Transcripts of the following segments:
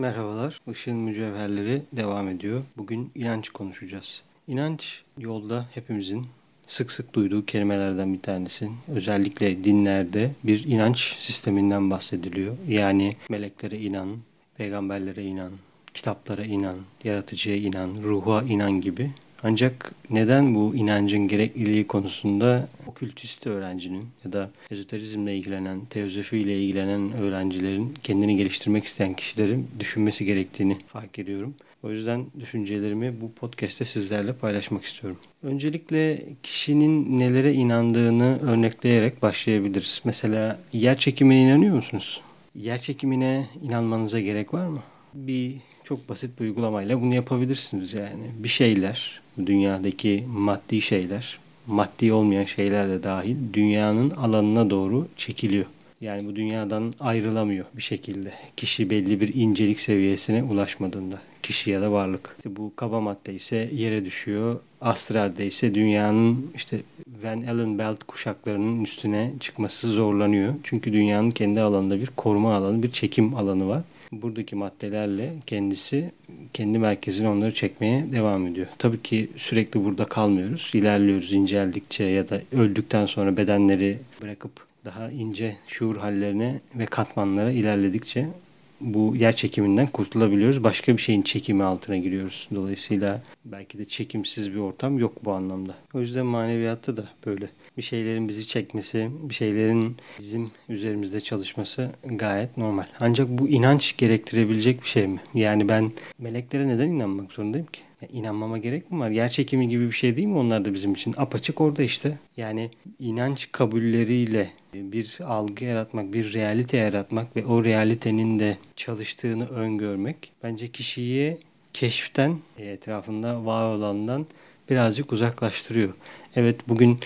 Merhabalar. Işığın mücevherleri devam ediyor. Bugün inanç konuşacağız. İnanç yolda hepimizin sık sık duyduğu kelimelerden bir tanesi. Özellikle dinlerde bir inanç sisteminden bahsediliyor. Yani meleklere inan, peygamberlere inan, kitaplara inan, yaratıcıya inan, ruha inan gibi ancak neden bu inancın gerekliliği konusunda okültist öğrencinin ya da ezoterizmle ilgilenen, teozofi ile ilgilenen öğrencilerin kendini geliştirmek isteyen kişilerin düşünmesi gerektiğini fark ediyorum. O yüzden düşüncelerimi bu podcast'te sizlerle paylaşmak istiyorum. Öncelikle kişinin nelere inandığını örnekleyerek başlayabiliriz. Mesela yer çekimine inanıyor musunuz? Yer çekimine inanmanıza gerek var mı? Bir çok basit bir uygulamayla bunu yapabilirsiniz yani. Bir şeyler, dünyadaki maddi şeyler, maddi olmayan şeyler de dahil dünyanın alanına doğru çekiliyor. Yani bu dünyadan ayrılamıyor bir şekilde. Kişi belli bir incelik seviyesine ulaşmadığında. Kişi ya da varlık. İşte bu kaba madde ise yere düşüyor. Astralde ise dünyanın işte Van Allen belt kuşaklarının üstüne çıkması zorlanıyor. Çünkü dünyanın kendi alanında bir koruma alanı, bir çekim alanı var buradaki maddelerle kendisi kendi merkezine onları çekmeye devam ediyor. Tabii ki sürekli burada kalmıyoruz. İlerliyoruz inceldikçe ya da öldükten sonra bedenleri bırakıp daha ince şuur hallerine ve katmanlara ilerledikçe bu yer çekiminden kurtulabiliyoruz. Başka bir şeyin çekimi altına giriyoruz. Dolayısıyla belki de çekimsiz bir ortam yok bu anlamda. O yüzden maneviyatta da böyle bir şeylerin bizi çekmesi, bir şeylerin bizim üzerimizde çalışması gayet normal. Ancak bu inanç gerektirebilecek bir şey mi? Yani ben meleklere neden inanmak zorundayım ki? Ya inanmama gerek mi var? Yer çekimi gibi bir şey değil mi onlar da bizim için? Apaçık orada işte. Yani inanç kabulleriyle bir algı yaratmak, bir realite yaratmak ve o realitenin de çalıştığını öngörmek bence kişiyi keşften, etrafında var olandan birazcık uzaklaştırıyor. Evet bugün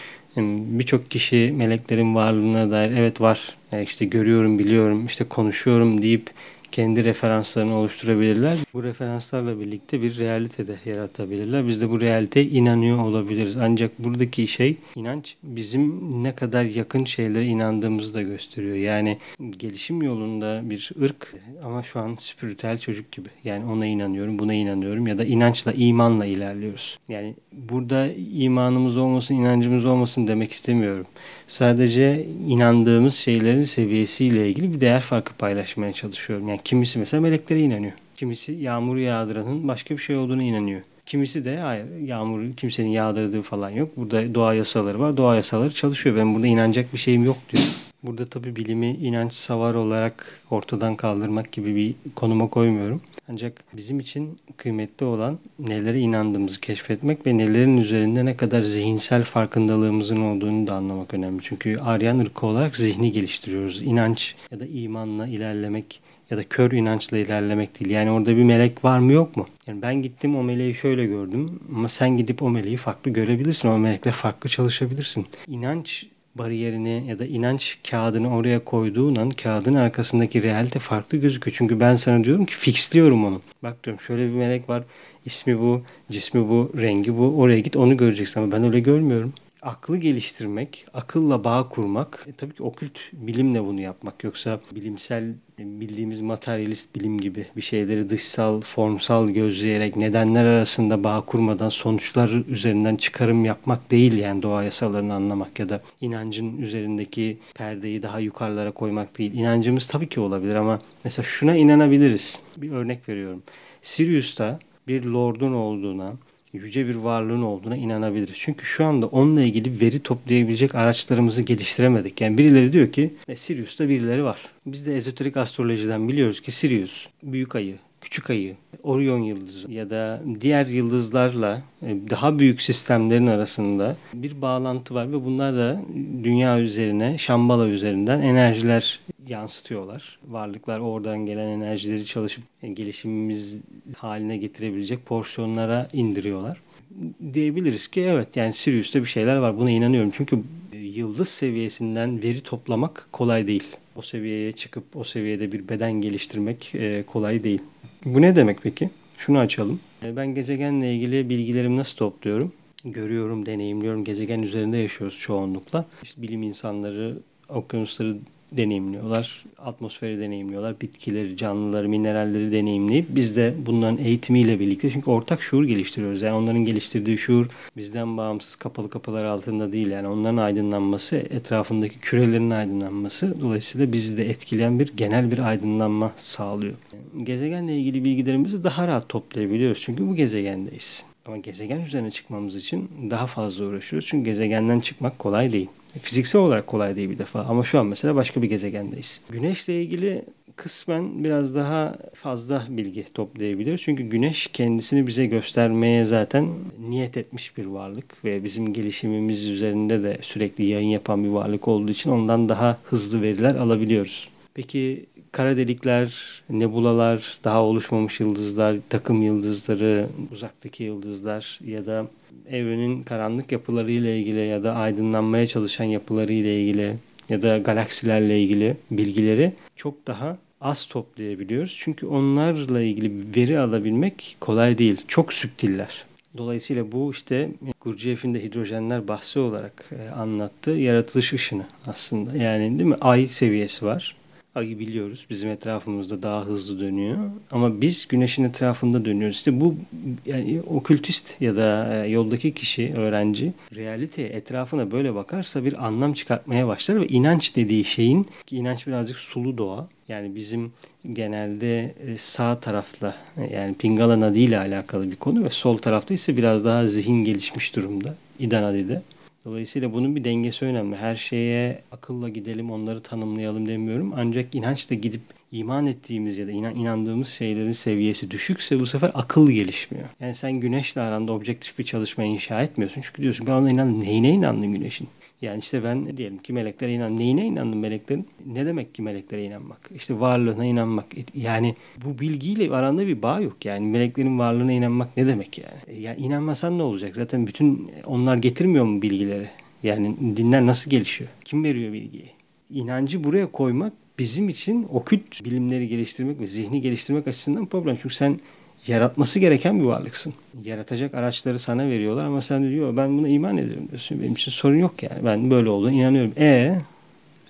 birçok kişi meleklerin varlığına dair evet var yani işte görüyorum biliyorum işte konuşuyorum deyip kendi referanslarını oluşturabilirler. Bu referanslarla birlikte bir realite de yaratabilirler. Biz de bu realiteye inanıyor olabiliriz. Ancak buradaki şey inanç bizim ne kadar yakın şeylere inandığımızı da gösteriyor. Yani gelişim yolunda bir ırk ama şu an spiritüel çocuk gibi. Yani ona inanıyorum, buna inanıyorum ya da inançla, imanla ilerliyoruz. Yani burada imanımız olmasın, inancımız olmasın demek istemiyorum. Sadece inandığımız şeylerin seviyesiyle ilgili bir değer farkı paylaşmaya çalışıyorum. Yani kimisi mesela meleklere inanıyor. Kimisi yağmuru yağdıranın başka bir şey olduğunu inanıyor. Kimisi de hayır yağmur kimsenin yağdırdığı falan yok. Burada doğa yasaları var. Doğa yasaları çalışıyor. Ben burada inanacak bir şeyim yok diyor. Burada tabi bilimi inanç savar olarak ortadan kaldırmak gibi bir konuma koymuyorum. Ancak bizim için kıymetli olan nelere inandığımızı keşfetmek ve nelerin üzerinde ne kadar zihinsel farkındalığımızın olduğunu da anlamak önemli. Çünkü Aryan ırkı olarak zihni geliştiriyoruz. İnanç ya da imanla ilerlemek ya da kör inançla ilerlemek değil. Yani orada bir melek var mı yok mu? Yani ben gittim o meleği şöyle gördüm ama sen gidip o meleği farklı görebilirsin. O melekle farklı çalışabilirsin. İnanç bariyerini ya da inanç kağıdını oraya koyduğun an kağıdın arkasındaki realite farklı gözüküyor. Çünkü ben sana diyorum ki fixliyorum onu. Bak diyorum şöyle bir melek var. ismi bu, cismi bu, rengi bu. Oraya git onu göreceksin ama ben öyle görmüyorum aklı geliştirmek, akılla bağ kurmak, e, tabii ki okült bilimle bunu yapmak. Yoksa bilimsel e, bildiğimiz materyalist bilim gibi bir şeyleri dışsal, formsal gözleyerek nedenler arasında bağ kurmadan sonuçlar üzerinden çıkarım yapmak değil yani doğa yasalarını anlamak ya da inancın üzerindeki perdeyi daha yukarılara koymak değil. İnancımız tabii ki olabilir ama mesela şuna inanabiliriz. Bir örnek veriyorum. Sirius'ta bir lordun olduğuna, yüce bir varlığın olduğuna inanabiliriz. Çünkü şu anda onunla ilgili veri toplayabilecek araçlarımızı geliştiremedik. Yani birileri diyor ki e, Sirius'ta birileri var. Biz de ezoterik astrolojiden biliyoruz ki Sirius, büyük ayı, küçük ayı, Orion yıldızı ya da diğer yıldızlarla e, daha büyük sistemlerin arasında bir bağlantı var ve bunlar da dünya üzerine, Şambala üzerinden enerjiler yansıtıyorlar. Varlıklar oradan gelen enerjileri çalışıp e, gelişimimiz haline getirebilecek porsiyonlara indiriyorlar. Diyebiliriz ki evet yani Sirius'ta bir şeyler var buna inanıyorum. Çünkü e, yıldız seviyesinden veri toplamak kolay değil. O seviyeye çıkıp o seviyede bir beden geliştirmek kolay değil. Bu ne demek peki? Şunu açalım. E, ben gezegenle ilgili bilgilerimi nasıl topluyorum? Görüyorum, deneyimliyorum. Gezegen üzerinde yaşıyoruz çoğunlukla. İşte bilim insanları okyanusları deneyimliyorlar. Atmosferi deneyimliyorlar. Bitkileri, canlıları, mineralleri deneyimleyip biz de bunların eğitimiyle birlikte çünkü ortak şuur geliştiriyoruz. Yani onların geliştirdiği şuur bizden bağımsız kapalı kapılar altında değil. Yani onların aydınlanması, etrafındaki kürelerin aydınlanması dolayısıyla bizi de etkileyen bir genel bir aydınlanma sağlıyor. Gezegenle ilgili bilgilerimizi daha rahat toplayabiliyoruz. Çünkü bu gezegendeyiz. Ama gezegen üzerine çıkmamız için daha fazla uğraşıyoruz. Çünkü gezegenden çıkmak kolay değil. Fiziksel olarak kolay değil bir defa ama şu an mesela başka bir gezegendeyiz. Güneşle ilgili kısmen biraz daha fazla bilgi toplayabiliyoruz. Çünkü güneş kendisini bize göstermeye zaten niyet etmiş bir varlık ve bizim gelişimimiz üzerinde de sürekli yayın yapan bir varlık olduğu için ondan daha hızlı veriler alabiliyoruz. Peki kara delikler, nebulalar, daha oluşmamış yıldızlar, takım yıldızları, uzaktaki yıldızlar ya da evrenin karanlık yapılarıyla ilgili ya da aydınlanmaya çalışan yapılarıyla ilgili ya da galaksilerle ilgili bilgileri çok daha az toplayabiliyoruz. Çünkü onlarla ilgili veri alabilmek kolay değil. Çok süptiller. Dolayısıyla bu işte Gurdjieff'in de hidrojenler bahsi olarak e, anlattığı yaratılış ışını aslında. Yani değil mi? Ay seviyesi var. Ayı biliyoruz bizim etrafımızda daha hızlı dönüyor. Ama biz güneşin etrafında dönüyoruz. İşte bu yani okültist ya da e, yoldaki kişi, öğrenci realiteye etrafına böyle bakarsa bir anlam çıkartmaya başlar ve inanç dediği şeyin ki inanç birazcık sulu doğa. Yani bizim genelde e, sağ tarafla yani Pingala Nadi ile alakalı bir konu ve sol tarafta ise biraz daha zihin gelişmiş durumda. İdanadi'de. Dolayısıyla bunun bir dengesi önemli. Her şeye akılla gidelim, onları tanımlayalım demiyorum. Ancak inançla gidip iman ettiğimiz ya da inan, inandığımız şeylerin seviyesi düşükse bu sefer akıl gelişmiyor. Yani sen güneşle aranda objektif bir çalışma inşa etmiyorsun. Çünkü diyorsun ben ona inandım. Neyine inandın güneşin? Yani işte ben diyelim ki meleklere inan. Neyine inandım meleklerin? Ne demek ki meleklere inanmak? İşte varlığına inanmak. Yani bu bilgiyle aranda bir bağ yok. Yani meleklerin varlığına inanmak ne demek yani? Yani inanmasan ne olacak? Zaten bütün onlar getirmiyor mu bilgileri? Yani dinler nasıl gelişiyor? Kim veriyor bilgiyi? İnancı buraya koymak bizim için okült bilimleri geliştirmek ve zihni geliştirmek açısından problem. Çünkü sen yaratması gereken bir varlıksın. Yaratacak araçları sana veriyorlar ama sen diyor ben buna iman ediyorum diyorsun. Benim için sorun yok yani. Ben böyle olduğuna inanıyorum. E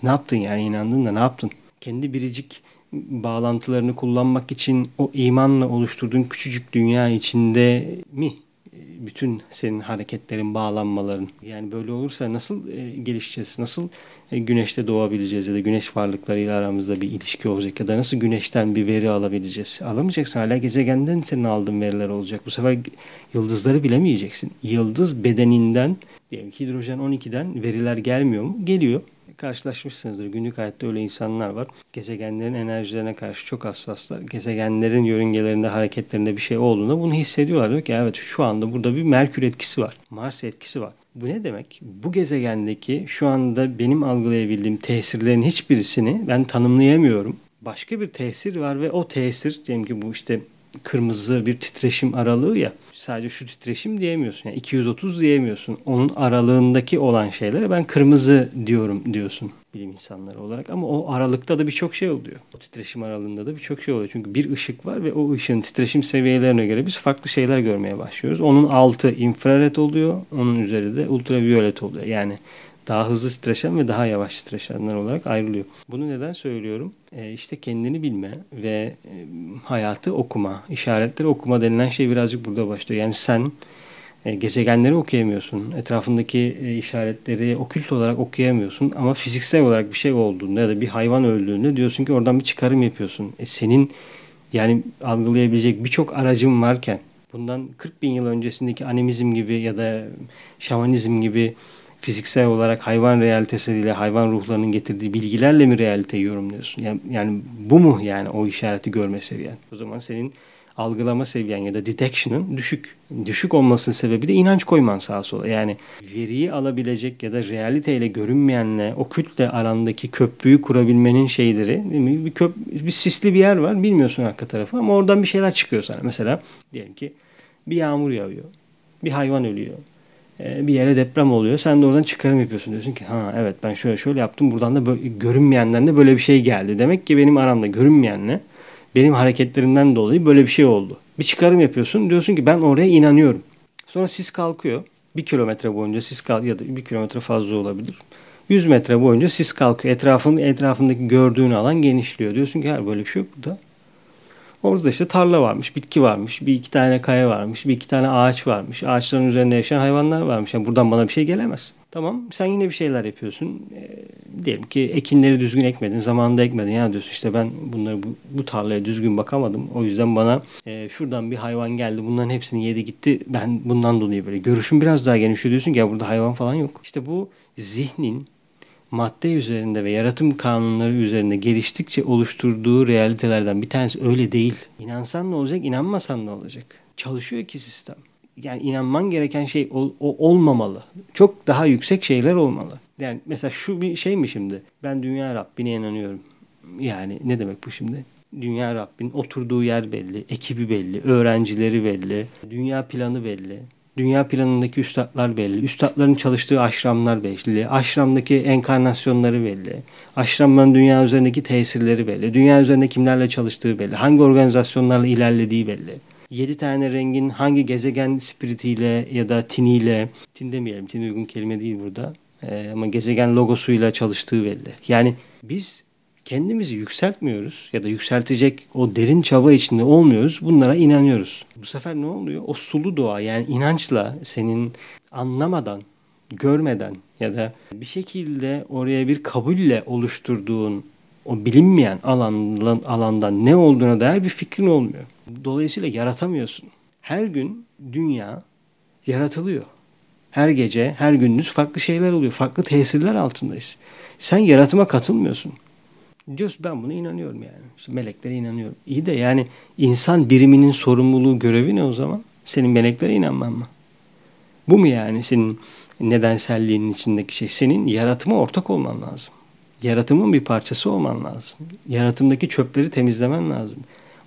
ne yaptın yani inandın da ne yaptın? Kendi biricik bağlantılarını kullanmak için o imanla oluşturduğun küçücük dünya içinde mi bütün senin hareketlerin, bağlanmaların. Yani böyle olursa nasıl e, gelişeceğiz? Nasıl e, güneşte doğabileceğiz ya da güneş varlıklarıyla aramızda bir ilişki olacak ya da nasıl güneşten bir veri alabileceğiz? Alamayacaksın. Hala gezegenden senin aldığın veriler olacak. Bu sefer yıldızları bilemeyeceksin. Yıldız bedeninden diyelim hidrojen 12'den veriler gelmiyor mu? Geliyor karşılaşmışsınızdır. Günlük hayatta öyle insanlar var. Gezegenlerin enerjilerine karşı çok hassaslar. Gezegenlerin yörüngelerinde, hareketlerinde bir şey olduğunda bunu hissediyorlar. Diyor ki evet şu anda burada bir Merkür etkisi var. Mars etkisi var. Bu ne demek? Bu gezegendeki şu anda benim algılayabildiğim tesirlerin hiçbirisini ben tanımlayamıyorum. Başka bir tesir var ve o tesir diyelim ki bu işte kırmızı bir titreşim aralığı ya. Sadece şu titreşim diyemiyorsun. Yani 230 diyemiyorsun. Onun aralığındaki olan şeylere ben kırmızı diyorum diyorsun bilim insanları olarak. Ama o aralıkta da birçok şey oluyor. O titreşim aralığında da birçok şey oluyor. Çünkü bir ışık var ve o ışığın titreşim seviyelerine göre biz farklı şeyler görmeye başlıyoruz. Onun altı infrared oluyor. Onun üzeri de ultraviolet oluyor. Yani daha hızlı titreşen ve daha yavaş titreşenler olarak ayrılıyor. Bunu neden söylüyorum? E, işte kendini bilme ve e, hayatı okuma, işaretleri okuma denilen şey birazcık burada başlıyor. Yani sen e, gezegenleri okuyamıyorsun. Etrafındaki e, işaretleri okült olarak okuyamıyorsun ama fiziksel olarak bir şey olduğunda ya da bir hayvan öldüğünde diyorsun ki oradan bir çıkarım yapıyorsun. E, senin yani algılayabilecek birçok aracın varken bundan 40 bin yıl öncesindeki animizm gibi ya da şamanizm gibi fiziksel olarak hayvan realitesiyle hayvan ruhlarının getirdiği bilgilerle mi realiteyi yorumluyorsun? Yani, yani bu mu yani o işareti görme seviyen? O zaman senin algılama seviyen ya da detection'ın düşük. Düşük olmasının sebebi de inanç koyman sağa sola. Yani veriyi alabilecek ya da realiteyle görünmeyenle o kütle arandaki köprüyü kurabilmenin şeyleri bir, köp bir sisli bir yer var bilmiyorsun arka tarafı ama oradan bir şeyler çıkıyor sana. Mesela diyelim ki bir yağmur yağıyor. Bir hayvan ölüyor bir yere deprem oluyor. Sen de oradan çıkarım yapıyorsun. Diyorsun ki ha evet ben şöyle şöyle yaptım. Buradan da böyle, görünmeyenden de böyle bir şey geldi. Demek ki benim aramda görünmeyenle benim hareketlerimden dolayı böyle bir şey oldu. Bir çıkarım yapıyorsun. Diyorsun ki ben oraya inanıyorum. Sonra sis kalkıyor. Bir kilometre boyunca sis kalk ya da bir kilometre fazla olabilir. 100 metre boyunca sis kalkıyor. Etrafın, etrafındaki gördüğün alan genişliyor. Diyorsun ki her böyle bir şey yok burada. Orada işte tarla varmış, bitki varmış, bir iki tane kaya varmış, bir iki tane ağaç varmış. Ağaçların üzerinde yaşayan hayvanlar varmış. Yani buradan bana bir şey gelemez. Tamam sen yine bir şeyler yapıyorsun. E, diyelim ki ekinleri düzgün ekmedin, zamanında ekmedin. Ya diyorsun işte ben bunları bu, bu tarlaya düzgün bakamadım. O yüzden bana e, şuradan bir hayvan geldi. Bunların hepsini yedi gitti. Ben bundan dolayı böyle görüşüm biraz daha genişliyor diyorsun ki ya burada hayvan falan yok. İşte bu zihnin madde üzerinde ve yaratım kanunları üzerinde geliştikçe oluşturduğu realitelerden bir tanesi öyle değil. İnansan ne olacak, inanmasan ne olacak? Çalışıyor ki sistem. Yani inanman gereken şey o, o olmamalı. Çok daha yüksek şeyler olmalı. Yani mesela şu bir şey mi şimdi? Ben dünya Rabbine inanıyorum. Yani ne demek bu şimdi? Dünya Rabbin oturduğu yer belli, ekibi belli, öğrencileri belli, dünya planı belli. Dünya planındaki üstadlar belli. Üstadların çalıştığı aşramlar belli. Aşramdaki enkarnasyonları belli. Aşramların dünya üzerindeki tesirleri belli. Dünya üzerinde kimlerle çalıştığı belli. Hangi organizasyonlarla ilerlediği belli. 7 tane rengin hangi gezegen spiritiyle ya da tiniyle, tin demeyelim, tin uygun kelime değil burada. Ee, ama gezegen logosuyla çalıştığı belli. Yani biz kendimizi yükseltmiyoruz ya da yükseltecek o derin çaba içinde olmuyoruz. Bunlara inanıyoruz. Bu sefer ne oluyor? O sulu doğa yani inançla senin anlamadan, görmeden ya da bir şekilde oraya bir kabulle oluşturduğun o bilinmeyen alandan, alandan ne olduğuna dair bir fikrin olmuyor. Dolayısıyla yaratamıyorsun. Her gün dünya yaratılıyor. Her gece, her gündüz farklı şeyler oluyor. Farklı tesirler altındayız. Sen yaratıma katılmıyorsun. Diyorsun ben buna inanıyorum yani. İşte meleklere inanıyorum. İyi de yani insan biriminin sorumluluğu görevi ne o zaman? Senin meleklere inanman mı? Bu mu yani senin nedenselliğinin içindeki şey? Senin yaratıma ortak olman lazım. Yaratımın bir parçası olman lazım. Yaratımdaki çöpleri temizlemen lazım.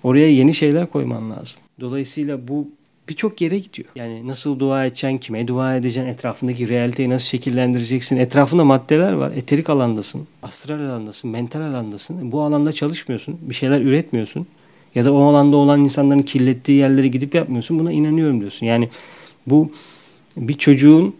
Oraya yeni şeyler koyman lazım. Dolayısıyla bu birçok yere gidiyor. Yani nasıl dua edeceksin, kime dua edeceksin, etrafındaki realiteyi nasıl şekillendireceksin. Etrafında maddeler var. Eterik alandasın, astral alandasın, mental alandasın. Bu alanda çalışmıyorsun, bir şeyler üretmiyorsun. Ya da o alanda olan insanların kirlettiği yerlere gidip yapmıyorsun. Buna inanıyorum diyorsun. Yani bu bir çocuğun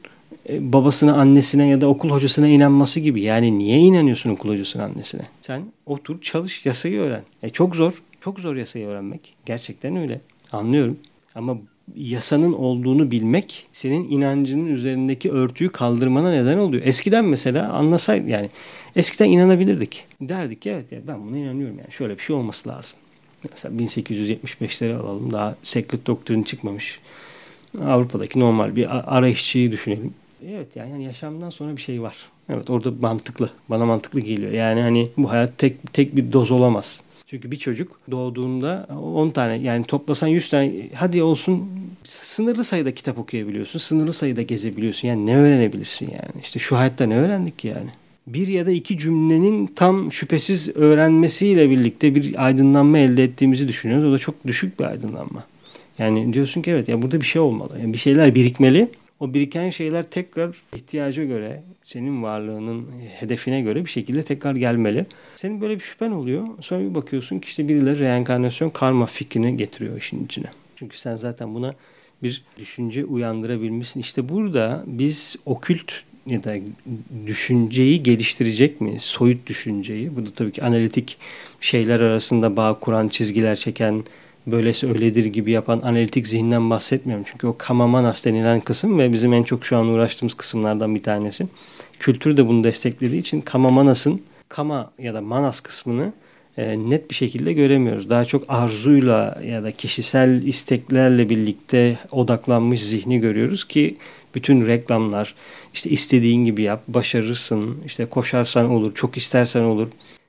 e, babasına, annesine ya da okul hocasına inanması gibi. Yani niye inanıyorsun okul hocasına, annesine? Sen otur, çalış, yasayı öğren. E çok zor. Çok zor yasayı öğrenmek. Gerçekten öyle. Anlıyorum. Ama yasanın olduğunu bilmek senin inancının üzerindeki örtüyü kaldırmana neden oluyor. Eskiden mesela anlasaydı yani eskiden inanabilirdik. Derdik ki evet ya ben buna inanıyorum yani şöyle bir şey olması lazım. Mesela 1875'leri alalım daha Secret Doctrine çıkmamış. Avrupa'daki normal bir arayışçıyı düşünelim. Evet yani, yani yaşamdan sonra bir şey var. Evet orada mantıklı. Bana mantıklı geliyor. Yani hani bu hayat tek tek bir doz olamaz. Çünkü bir çocuk doğduğunda 10 tane yani toplasan 100 tane hadi olsun sınırlı sayıda kitap okuyabiliyorsun. Sınırlı sayıda gezebiliyorsun. Yani ne öğrenebilirsin yani? İşte şu hayatta ne öğrendik yani? Bir ya da iki cümlenin tam şüphesiz öğrenmesiyle birlikte bir aydınlanma elde ettiğimizi düşünüyoruz. O da çok düşük bir aydınlanma. Yani diyorsun ki evet ya burada bir şey olmalı. Yani bir şeyler birikmeli o biriken şeyler tekrar ihtiyaca göre, senin varlığının hedefine göre bir şekilde tekrar gelmeli. Senin böyle bir şüphen oluyor. Sonra bir bakıyorsun ki işte birileri reenkarnasyon karma fikrini getiriyor işin içine. Çünkü sen zaten buna bir düşünce uyandırabilmişsin. İşte burada biz okült ya da düşünceyi geliştirecek miyiz? Soyut düşünceyi. Bu da tabii ki analitik şeyler arasında bağ kuran, çizgiler çeken, böylesi öyledir gibi yapan analitik zihinden bahsetmiyorum. Çünkü o kamamanas denilen kısım ve bizim en çok şu an uğraştığımız kısımlardan bir tanesi. Kültür de bunu desteklediği için kamamanasın kama ya da manas kısmını e, net bir şekilde göremiyoruz. Daha çok arzuyla ya da kişisel isteklerle birlikte odaklanmış zihni görüyoruz ki bütün reklamlar işte istediğin gibi yap, başarırsın, işte koşarsan olur, çok istersen olur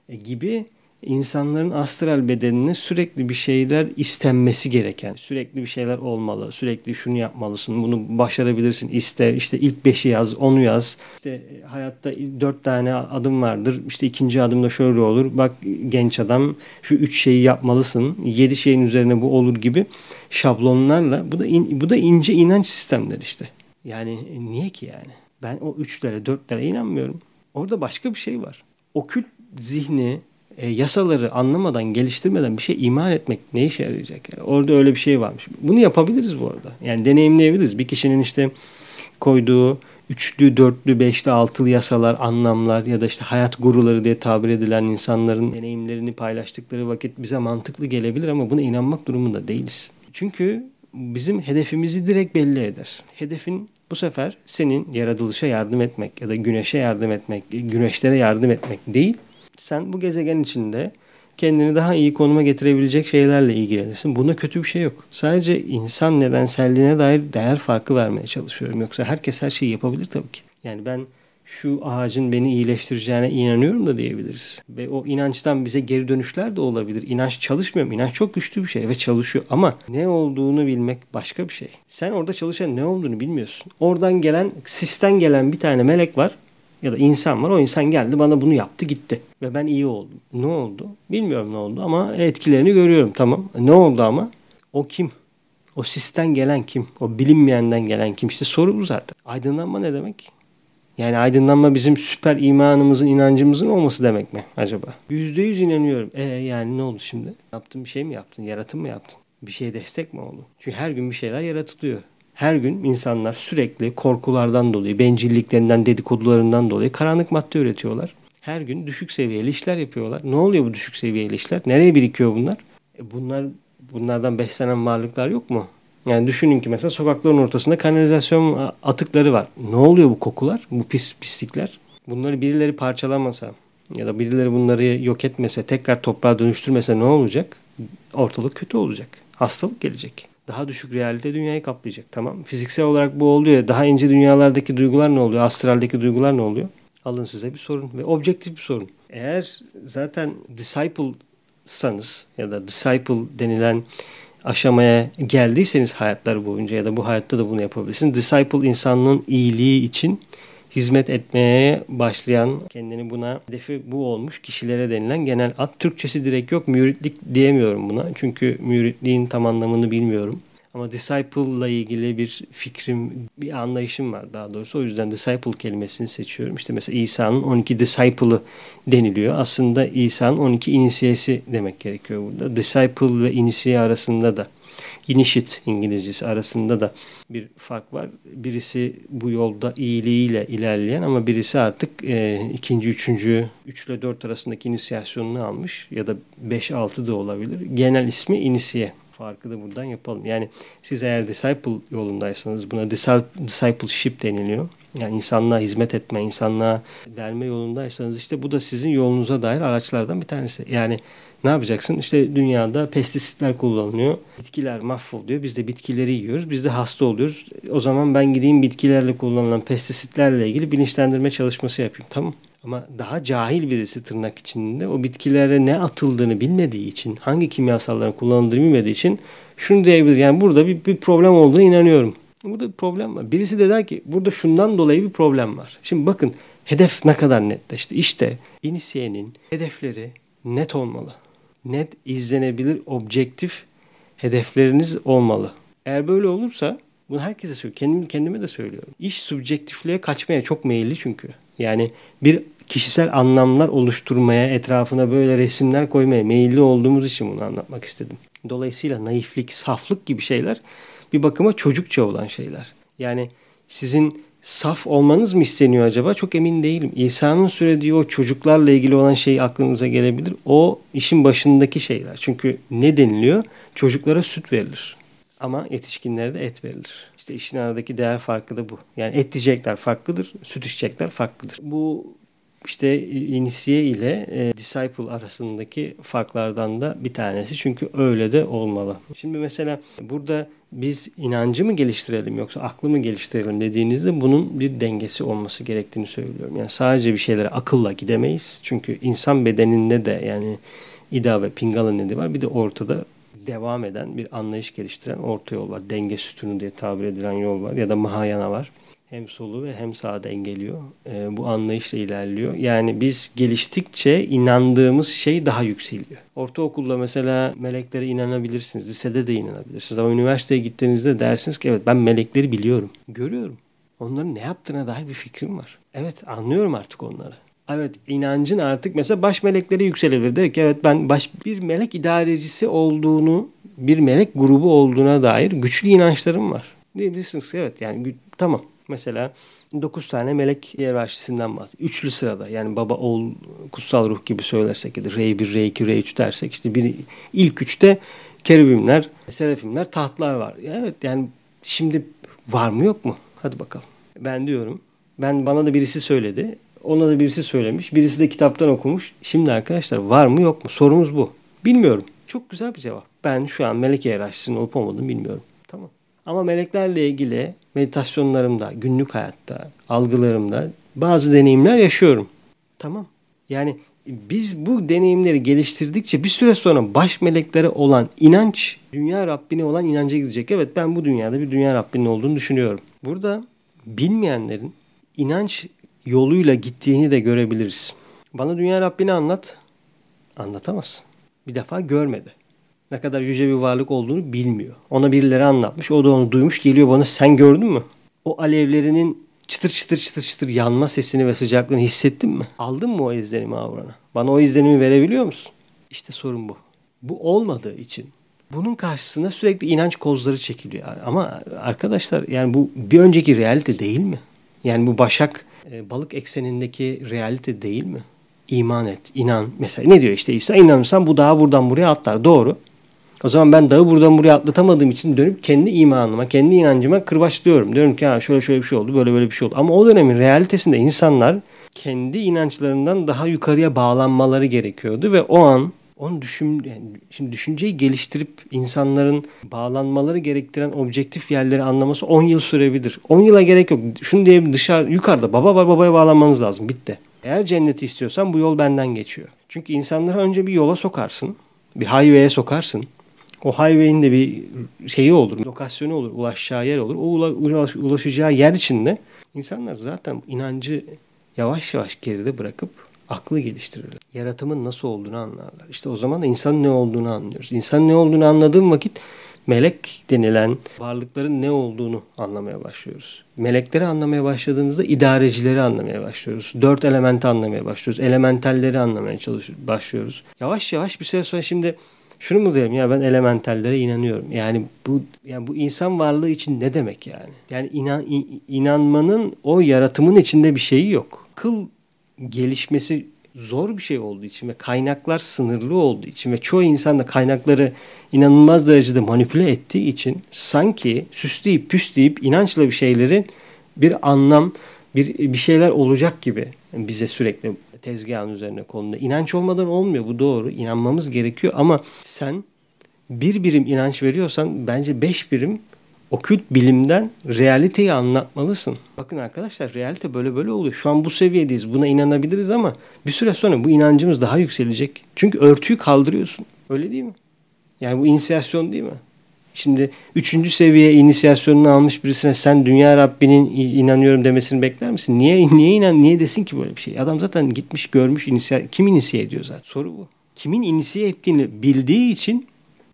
e, gibi insanların astral bedenine sürekli bir şeyler istenmesi gereken, sürekli bir şeyler olmalı, sürekli şunu yapmalısın, bunu başarabilirsin, iste, işte ilk beşi yaz, onu yaz. İşte e, hayatta dört tane adım vardır, işte ikinci adımda şöyle olur, bak genç adam şu üç şeyi yapmalısın, yedi şeyin üzerine bu olur gibi şablonlarla, bu da, in, bu da ince inanç sistemleri işte. Yani e, niye ki yani? Ben o üçlere, dörtlere inanmıyorum. Orada başka bir şey var. Okült zihni, e, yasaları anlamadan, geliştirmeden bir şey iman etmek ne işe yarayacak? Yani orada öyle bir şey varmış. Bunu yapabiliriz bu arada. Yani deneyimleyebiliriz. Bir kişinin işte koyduğu üçlü, dörtlü, beşli, altılı yasalar, anlamlar ya da işte hayat guruları diye tabir edilen insanların deneyimlerini paylaştıkları vakit bize mantıklı gelebilir ama buna inanmak durumunda değiliz. Çünkü bizim hedefimizi direkt belli eder. Hedefin bu sefer senin yaratılışa yardım etmek ya da güneşe yardım etmek, güneşlere yardım etmek değil. Sen bu gezegen içinde kendini daha iyi konuma getirebilecek şeylerle ilgilenirsin. Buna kötü bir şey yok. Sadece insan nedenselliğine dair değer farkı vermeye çalışıyorum. Yoksa herkes her şeyi yapabilir tabii ki. Yani ben şu ağacın beni iyileştireceğine inanıyorum da diyebiliriz. Ve o inançtan bize geri dönüşler de olabilir. İnanç çalışmıyor? İnanç çok güçlü bir şey ve çalışıyor. Ama ne olduğunu bilmek başka bir şey. Sen orada çalışan ne olduğunu bilmiyorsun. Oradan gelen, sisten gelen bir tane melek var ya da insan var. O insan geldi bana bunu yaptı gitti. Ve ben iyi oldum. Ne oldu? Bilmiyorum ne oldu ama etkilerini görüyorum tamam. Ne oldu ama? O kim? O sisten gelen kim? O bilinmeyenden gelen kim? İşte soru bu zaten. Aydınlanma ne demek? Yani aydınlanma bizim süper imanımızın, inancımızın olması demek mi acaba? Yüzde yüz inanıyorum. E yani ne oldu şimdi? Yaptın bir şey mi yaptın? Yaratım mı yaptın? Bir şeye destek mi oldu? Çünkü her gün bir şeyler yaratılıyor. Her gün insanlar sürekli korkulardan dolayı, bencilliklerinden, dedikodularından dolayı karanlık madde üretiyorlar. Her gün düşük seviyeli işler yapıyorlar. Ne oluyor bu düşük seviyeli işler? Nereye birikiyor bunlar? E bunlar bunlardan beslenen varlıklar yok mu? Yani düşünün ki mesela sokakların ortasında kanalizasyon atıkları var. Ne oluyor bu kokular? Bu pis pislikler? Bunları birileri parçalamasa ya da birileri bunları yok etmese, tekrar toprağa dönüştürmese ne olacak? Ortalık kötü olacak. Hastalık gelecek. Daha düşük realite dünyayı kaplayacak. Tamam. Fiziksel olarak bu oluyor. Daha ince dünyalardaki duygular ne oluyor? Astraldeki duygular ne oluyor? Alın size bir sorun ve objektif bir sorun. Eğer zaten disciple'sanız ya da disciple denilen aşamaya geldiyseniz hayatlar boyunca ya da bu hayatta da bunu yapabilirsiniz. Disciple insanlığın iyiliği için hizmet etmeye başlayan, kendini buna hedefi bu olmuş kişilere denilen genel ad. Türkçesi direkt yok. Müritlik diyemiyorum buna. Çünkü müritliğin tam anlamını bilmiyorum. Ama disciple ile ilgili bir fikrim, bir anlayışım var daha doğrusu. O yüzden disciple kelimesini seçiyorum. İşte mesela İsa'nın 12 disciple'ı deniliyor. Aslında İsa'nın 12 inisiyesi demek gerekiyor burada. Disciple ve inisiye arasında da initiate İngilizcesi arasında da bir fark var. Birisi bu yolda iyiliğiyle ilerleyen ama birisi artık e, ikinci, üçüncü, üç ile dört arasındaki inisiyasyonunu almış ya da beş, altı da olabilir. Genel ismi inisiye farkı da buradan yapalım. Yani siz eğer disciple yolundaysanız buna discipleship deniliyor. Yani insanlığa hizmet etme, insanlığa verme yolundaysanız işte bu da sizin yolunuza dair araçlardan bir tanesi. Yani ne yapacaksın? İşte dünyada pestisitler kullanılıyor. Bitkiler mahvoluyor. Biz de bitkileri yiyoruz. Biz de hasta oluyoruz. O zaman ben gideyim bitkilerle kullanılan pestisitlerle ilgili bilinçlendirme çalışması yapayım. Tamam. Ama daha cahil birisi tırnak içinde o bitkilere ne atıldığını bilmediği için, hangi kimyasalların kullanıldığını bilmediği için şunu diyebilir. Yani burada bir, bir problem olduğunu inanıyorum. Burada bir problem var. Birisi de der ki burada şundan dolayı bir problem var. Şimdi bakın hedef ne kadar netleşti. İşte inisiyenin hedefleri net olmalı. Net, izlenebilir, objektif hedefleriniz olmalı. Eğer böyle olursa bunu herkese söylüyorum. Kendim, kendime de söylüyorum. İş subjektifliğe kaçmaya çok meyilli çünkü. Yani bir kişisel anlamlar oluşturmaya, etrafına böyle resimler koymaya meyilli olduğumuz için bunu anlatmak istedim. Dolayısıyla naiflik, saflık gibi şeyler bir bakıma çocukça olan şeyler. Yani sizin saf olmanız mı isteniyor acaba? Çok emin değilim. İsa'nın söylediği o çocuklarla ilgili olan şey aklınıza gelebilir. O işin başındaki şeyler. Çünkü ne deniliyor? Çocuklara süt verilir. Ama yetişkinlere de et verilir. İşte işin aradaki değer farkı da bu. Yani et diyecekler farklıdır, süt içecekler farklıdır. Bu işte inisiye ile e, disciple arasındaki farklardan da bir tanesi. Çünkü öyle de olmalı. Şimdi mesela burada biz inancı mı geliştirelim yoksa aklı mı geliştirelim dediğinizde bunun bir dengesi olması gerektiğini söylüyorum. Yani sadece bir şeylere akılla gidemeyiz. Çünkü insan bedeninde de yani ida ve pingala nedi var. Bir de ortada devam eden bir anlayış geliştiren orta yol var. Denge sütunu diye tabir edilen yol var ya da mahayana var. Hem solu ve hem sağı dengeliyor. E, bu anlayışla ilerliyor. Yani biz geliştikçe inandığımız şey daha yükseliyor. Ortaokulda mesela meleklere inanabilirsiniz. Lisede de inanabilirsiniz. Ama üniversiteye gittiğinizde dersiniz ki evet ben melekleri biliyorum. Görüyorum. Onların ne yaptığına dair bir fikrim var. Evet anlıyorum artık onları. Evet inancın artık mesela baş melekleri yükselebilir. Der ki evet ben baş bir melek idarecisi olduğunu, bir melek grubu olduğuna dair güçlü inançlarım var. Diyebilirsiniz evet yani tamam Mesela 9 tane melek hiyerarşisinden bahsediyor. Üçlü sırada yani baba, oğul, kutsal ruh gibi söylersek ya da R1, R2, R3 dersek işte bir ilk üçte kerubimler, serafimler, tahtlar var. Evet yani şimdi var mı yok mu? Hadi bakalım. Ben diyorum. Ben bana da birisi söyledi. Ona da birisi söylemiş. Birisi de kitaptan okumuş. Şimdi arkadaşlar var mı yok mu? Sorumuz bu. Bilmiyorum. Çok güzel bir cevap. Ben şu an melek hiyerarşisinin olup olmadığını bilmiyorum. Ama meleklerle ilgili meditasyonlarımda, günlük hayatta, algılarımda bazı deneyimler yaşıyorum. Tamam. Yani biz bu deneyimleri geliştirdikçe bir süre sonra baş meleklere olan inanç, dünya Rabbine olan inanca gidecek. Evet ben bu dünyada bir dünya Rabbinin olduğunu düşünüyorum. Burada bilmeyenlerin inanç yoluyla gittiğini de görebiliriz. Bana dünya Rabbini anlat. Anlatamazsın. Bir defa görmedi. Ne kadar yüce bir varlık olduğunu bilmiyor. Ona birileri anlatmış. O da onu duymuş. Geliyor bana sen gördün mü? O alevlerinin çıtır çıtır çıtır çıtır yanma sesini ve sıcaklığını hissettin mi? Aldın mı o izlenimi avrana? Bana o izlenimi verebiliyor musun? İşte sorun bu. Bu olmadığı için bunun karşısında sürekli inanç kozları çekiliyor. Ama arkadaşlar yani bu bir önceki realite değil mi? Yani bu Başak e, balık eksenindeki realite değil mi? İman et, inan. Mesela ne diyor işte İsa inanırsan bu dağı buradan buraya atlar. Doğru. O zaman ben dağı buradan buraya atlatamadığım için dönüp kendi imanıma, kendi inancıma kırbaçlıyorum. Diyorum ki ha şöyle şöyle bir şey oldu, böyle böyle bir şey oldu. Ama o dönemin realitesinde insanlar kendi inançlarından daha yukarıya bağlanmaları gerekiyordu ve o an onu düşün, yani şimdi düşünceyi geliştirip insanların bağlanmaları gerektiren objektif yerleri anlaması 10 yıl sürebilir. 10 yıla gerek yok. Şunu diyebilirim dışarı yukarıda baba var babaya bağlanmanız lazım. Bitti. Eğer cenneti istiyorsan bu yol benden geçiyor. Çünkü insanları önce bir yola sokarsın. Bir highway'e sokarsın. O highway'in de bir şeyi olur, lokasyonu olur, ulaşacağı yer olur. O ulaş, ulaşacağı yer içinde insanlar zaten inancı yavaş yavaş geride bırakıp aklı geliştirirler. Yaratımın nasıl olduğunu anlarlar. İşte o zaman da insan ne olduğunu anlıyoruz. İnsan ne olduğunu anladığım vakit melek denilen varlıkların ne olduğunu anlamaya başlıyoruz. Melekleri anlamaya başladığımızda idarecileri anlamaya başlıyoruz. Dört elementi anlamaya başlıyoruz. Elementalleri anlamaya çalışıyoruz, başlıyoruz. Yavaş yavaş bir süre sonra şimdi şunu mu diyelim ya ben elementallere inanıyorum. Yani bu yani bu insan varlığı için ne demek yani? Yani inan, inanmanın o yaratımın içinde bir şeyi yok. Kıl gelişmesi zor bir şey olduğu için ve kaynaklar sınırlı olduğu için ve çoğu insan da kaynakları inanılmaz derecede manipüle ettiği için sanki süsleyip püsleyip inançla bir şeylerin bir anlam, bir, bir şeyler olacak gibi bize sürekli tezgahın üzerine konuluyor. İnanç olmadan olmuyor bu doğru. İnanmamız gerekiyor ama sen bir birim inanç veriyorsan bence beş birim okült bilimden realiteyi anlatmalısın. Bakın arkadaşlar realite böyle böyle oluyor. Şu an bu seviyedeyiz. Buna inanabiliriz ama bir süre sonra bu inancımız daha yükselecek. Çünkü örtüyü kaldırıyorsun. Öyle değil mi? Yani bu inisiyasyon değil mi? Şimdi üçüncü seviye inisiyasyonunu almış birisine sen dünya Rabbinin inanıyorum demesini bekler misin? Niye niye inan niye desin ki böyle bir şey? Adam zaten gitmiş görmüş inisiye kim inisiye ediyor zaten? Soru bu. Kimin inisiye ettiğini bildiği için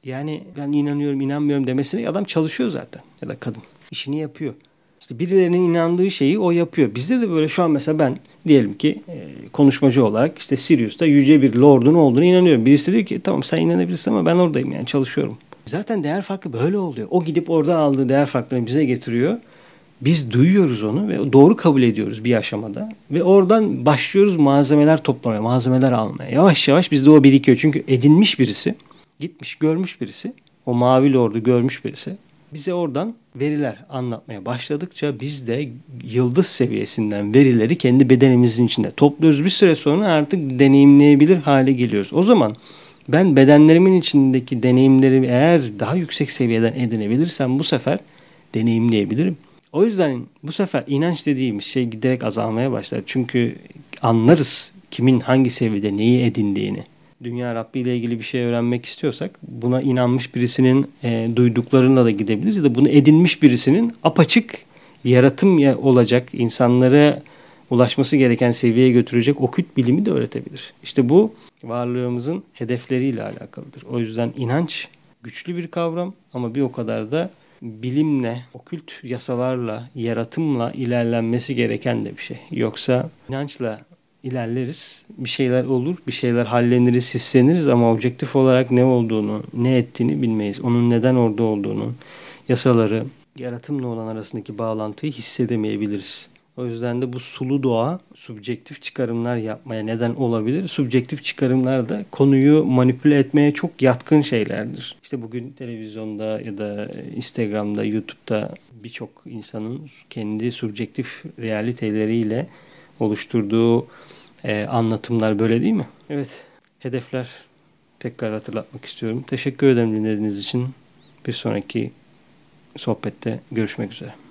yani ben inanıyorum inanmıyorum demesine adam çalışıyor zaten ya da kadın işini yapıyor. İşte birilerinin inandığı şeyi o yapıyor. Bizde de böyle şu an mesela ben diyelim ki e, konuşmacı olarak işte Sirius'ta yüce bir lordun olduğunu inanıyorum. Birisi diyor ki tamam sen inanabilirsin ama ben oradayım yani çalışıyorum. Zaten değer farkı böyle oluyor. O gidip orada aldığı değer farklarını bize getiriyor. Biz duyuyoruz onu ve doğru kabul ediyoruz bir aşamada. Ve oradan başlıyoruz malzemeler toplamaya, malzemeler almaya. Yavaş yavaş bizde o birikiyor. Çünkü edinmiş birisi, gitmiş görmüş birisi, o mavi lordu görmüş birisi bize oradan veriler anlatmaya başladıkça biz de yıldız seviyesinden verileri kendi bedenimizin içinde topluyoruz. Bir süre sonra artık deneyimleyebilir hale geliyoruz. O zaman ben bedenlerimin içindeki deneyimleri eğer daha yüksek seviyeden edinebilirsem bu sefer deneyimleyebilirim. O yüzden bu sefer inanç dediğimiz şey giderek azalmaya başlar. Çünkü anlarız kimin hangi seviyede neyi edindiğini. Dünya Rabbi ile ilgili bir şey öğrenmek istiyorsak buna inanmış birisinin e, duyduklarına da gidebiliriz ya da bunu edinmiş birisinin apaçık yaratım olacak insanlara ulaşması gereken seviyeye götürecek okült bilimi de öğretebilir. İşte bu varlığımızın hedefleriyle alakalıdır. O yüzden inanç güçlü bir kavram ama bir o kadar da bilimle, okült yasalarla, yaratımla ilerlenmesi gereken de bir şey. Yoksa inançla ilerleriz. Bir şeyler olur, bir şeyler halleniriz, hisleniriz ama objektif olarak ne olduğunu, ne ettiğini bilmeyiz. Onun neden orada olduğunu, yasaları, yaratımla olan arasındaki bağlantıyı hissedemeyebiliriz. O yüzden de bu sulu doğa subjektif çıkarımlar yapmaya neden olabilir. Subjektif çıkarımlar da konuyu manipüle etmeye çok yatkın şeylerdir. İşte bugün televizyonda ya da Instagram'da, YouTube'da birçok insanın kendi subjektif realiteleriyle oluşturduğu e, anlatımlar böyle değil mi? Evet, hedefler tekrar hatırlatmak istiyorum. Teşekkür ederim dinlediğiniz için. Bir sonraki sohbette görüşmek üzere.